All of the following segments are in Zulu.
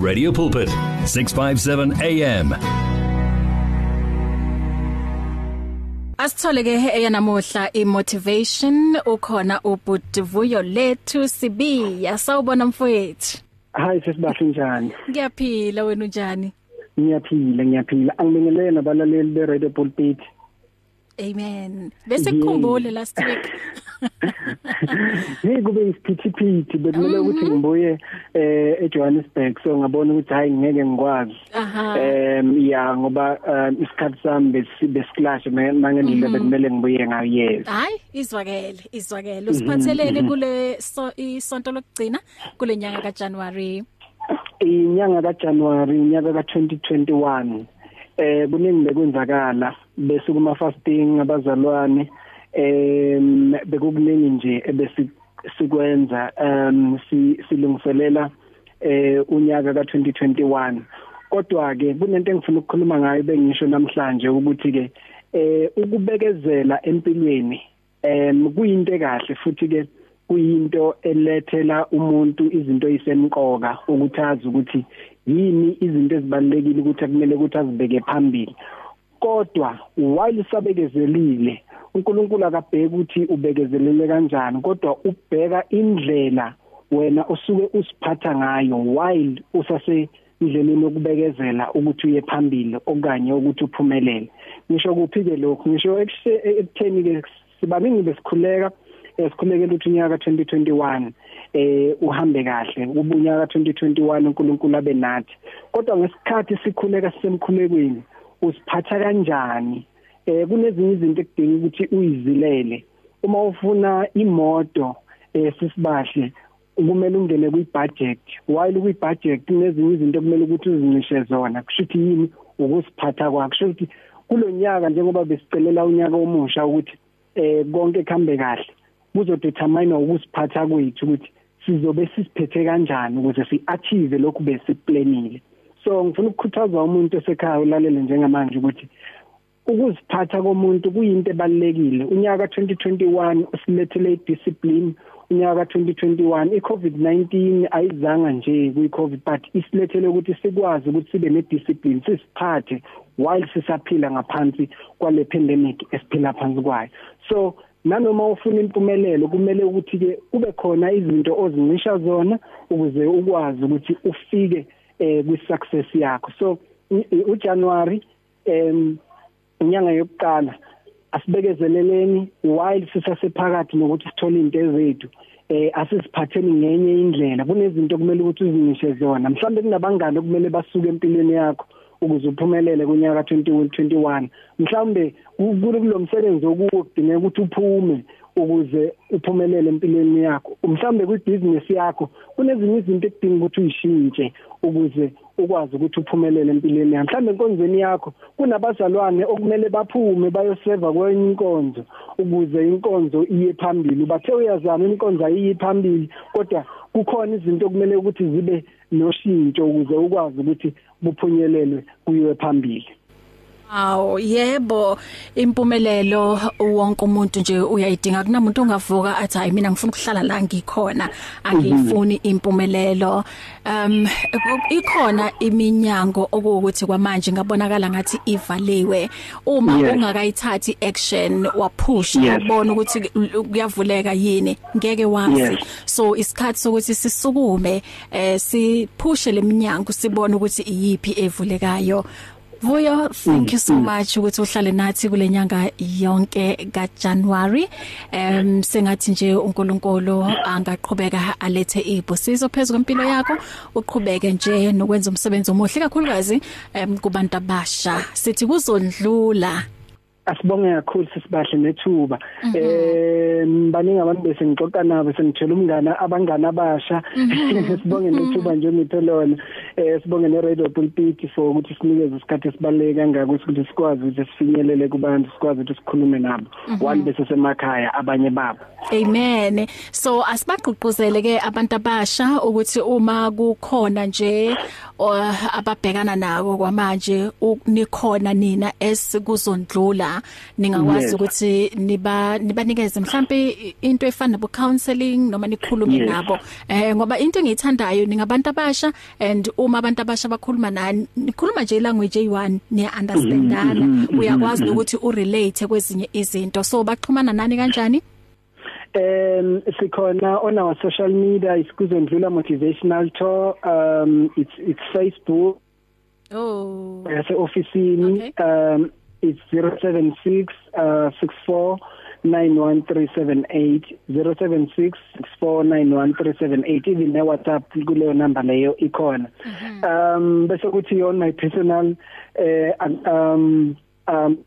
Radio Pulpit 657 AM Asithole ke eyanamuhla imotivation ukhona uBudivuyo lethu sibi yasawubona mfowethu. Hayi sesibahle njani? Ngiyaphila wena unjani? Ngiyaphila ngiyaphila. Angibingelele nabalaleli be Radio Pulpit. Amen. Bese kukhumbule last week. Hey kube isiphithiphithi bekumele ukuthi ngibuye eh eJohannesburg. So ngabona ukuthi hayi ngeke ngikwazi. Em ya ngoba isikhathi sami besiklash mangendile bekumele ngibuye ngayo yes. Hayi izwakele izwakele. Usiphathelene kule isonto lokugcina kule nyanga kaJanuary inyanga kaJanuary unyaka ka2021 eh kuningi bekwenzakala bese kuma fasting abazalwane em bekukuningi nje ebesikwenza um silungiselela eh unyaka ka2021 kodwa ke kunento engifuna ukukhuluma ngayo bengisho namhlanje ukuthi ke eh ukubekezela empilweni em kuyinto kahle futhi ke kuyinto elethela umuntu izinto ezisemqoka ukuthi azi ukuthi yini izinto ezibalekile ukuthi akumele ukuthi azibeke phambili. Kodwa while sabekezelile uNkulunkulu akabheka ukuthi ubekezelele kanjani kodwa ubheka indlela wena usuke usiphatha ngayo while usase indleleni yokubekezela ukuthi uye phambili okanye ukuthi uphumelele. Ngisho kuphi ke lokho ngisho ekutheni ke sibaningi besikhuleka esikhulekela ukuthi unyaka 2021 eh uhambe kahle ubunyaka 2021 uNkulunkulu abe nathi. Kodwa ngesikhathi sikhuleka sisemkhulekweni usiphatha kanjani? Eh kunezinye izinto ekudinga ukuthi uyizilele. Uma ufuna imoto eh sisibahle kumele ungene kwi-budget. While kwi-budget kunezinye izinto kumele ukuthi uzincishe zona kushuthi yini? Ukusiphatha kwakho. Kushuthi kulonyaka njengoba besicelela unyaka omusha ukuthi eh konke kuhambe kahle kuzodetermine ukusiphatha kwethu ukuthi sizobe sisiphethe kanjani ukuze siachieve lokhu besiplanile so ngifuna ukukhuthaza umuntu osekhaya ulalele njengamanje ukuthi ukuziphatha komuntu kuyinto ebalekile unyaka 2021 usilethele discipline unyaka 2021 iCovid-19 ayizanga nje kuyiCovid but isilethele ukuthi sikwazi ukuthi sibe nediscipline sisiphathe while sisaphila ngaphansi kwale pandemic esiphila phansi kwayo. So nanoma ufuna impumelelo kumele ukuthi ke kube khona izinto ozincisha zona ukuze ukwazi ukuthi ufike eh kwi success yakho. So uJanuary em inyanga yokuqala asibekezeleleni while sisasephakathi nokuthi sithole into ezethu eh asisiphatheni ngenye indlela. Kunezinto kumele ukuthi uzingishe zona. Mhlawumbe kunabangani okumele basuke empilweni yakho ukuze uphumelele kunyaka 2021 mhlawumbe kulo msebenzi okuwo kudingeka ukuthi uphume. Ukuze uphumelele empilweni yakho. Mhlawumbe kwibusiness yakho kunezinye izinto ekudinga ukuthi uyishintshe ukuze ukwazi ukuthi uphumelele empilweni yakho. Mhlawumbe enkonzweni yakho kunabazalwane okumele baphume bayoseva kwenye inkonzo ukuze inkonzo iye phambili. Bathe uyazama inkonzo ayiyi phambili kodwa kukhona izinto okumele ukuthi zibe noshintsho ukuze ukwazi ukuthi buphunyelelwe kuyiwe phambili. Aw yebo. Impumelelo wonke umuntu nje uyayidinga. Kunamuntu ongavuka athi hayi mina ngifuna ukuhlala la ngikhona. Angifuni impumelelo. Um ikhona iminyango okuwukuthi kwamanje ngabonakala ngathi ivaliwe. Uma ungakayithathi action waphusha ubona ukuthi kuyavuleka yini. Ngeke wazi. So isikhathi sokuthi sisukume eh siphushe leminyango sibone ukuthi iyipi evulekayo. Vuyo thank you so much ukuthi uhlale nathi kule nyanga yonke kaJanuary em sengathi nje uNkulunkulu angaqhubeka alethe ibusizo phezulu kwempilo yakho. Uqhubeke nje nokwenza umsebenzi omuhle kakhulukazi em kubantu abasha. Sithi kuzondlula. Asibonge kakhulu sisibahle nethuba. Eh baningi abantu bese ngixoxa nabo sengithola umngana abangana abasha. Sibonge nethuba nje ngitholona eh sibonge ne radio pulpit for ukuthi sinikeze isikhathi esibaleke kangaka ukuthi sikwazi ukuthi sifinyelele kubantu sikwazi ukuthi sikhulume nabo. One bese semakhaya abanye babo. Amen. So asibagqugquzele ke abantu abasha ukuthi uma kukhona nje ababhekana nako kwamanje nikhona nina esikuzondlula ningakwazi ukuthi niba nibanikeze mhlambe into efana nabo counseling noma nikhulume nabo. Eh ngoba into engiyithandayo ningabantu abasha and uma uma abantu abasha bakhuluma nani nikhuluma nje language eyi1 niya understandana uyakwazi ukuthi urelate kwezinye izinto. So baxhumana nani kanjani? Um sikhona on our social media isikuzondlula motivational tour um it's it's Facebook. Oh. Yase officeini um it's 076 uh 64 91378 076 649138 even ne WhatsApp kuleyo number leyo ikhona. Um bese kuthi on my personal uh, um um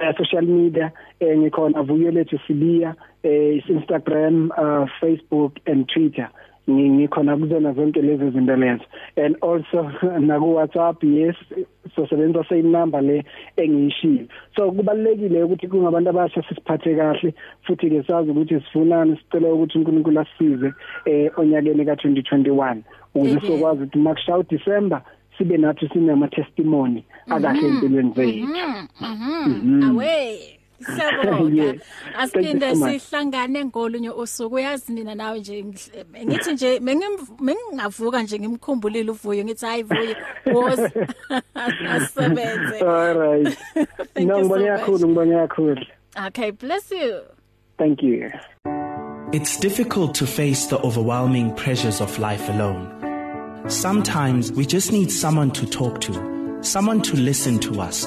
uh, social media eh, ngikhona vuyelethu sibiya. Eh, Instagram uh, Facebook and Twitter. Ngikhona kuzona zonke lezi zinto lezo. And also naku WhatsApp yes so sebenza same number le engiyishilo so kubalekile ukuthi kungabantu abasha sisiphathe kahle futhi ke sazi ukuthi sifunani sicela ukuthi uNkulunkulu asisize eh onyakeni ka2021 ukuze sokwazi ukuthi makushaw December sibe nathi sinama testimony akahle empilweni zethu. Awe. Siyabonga. Asiphinde sihlangane ngolunye usuku uyazi mina nawe nje ngithi nje mengingavuka nje ngimkhumbulile uvuyo ngithi hayi vuyo woza asebenze. all right ngibonge kakhulu ngibonge kakhulu Okay, bless you. thank you It's difficult to face the overwhelming pressures of life alone. Sometimes we just need someone to talk to, someone to listen to us.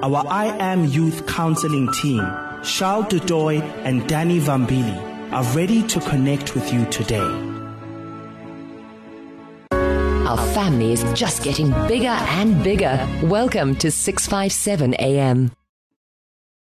Our I Am Youth Counseling team, Charles Dudoy and Danny Vambili, are ready to connect with you today. Our family is just getting bigger and bigger. Welcome to 657 AM.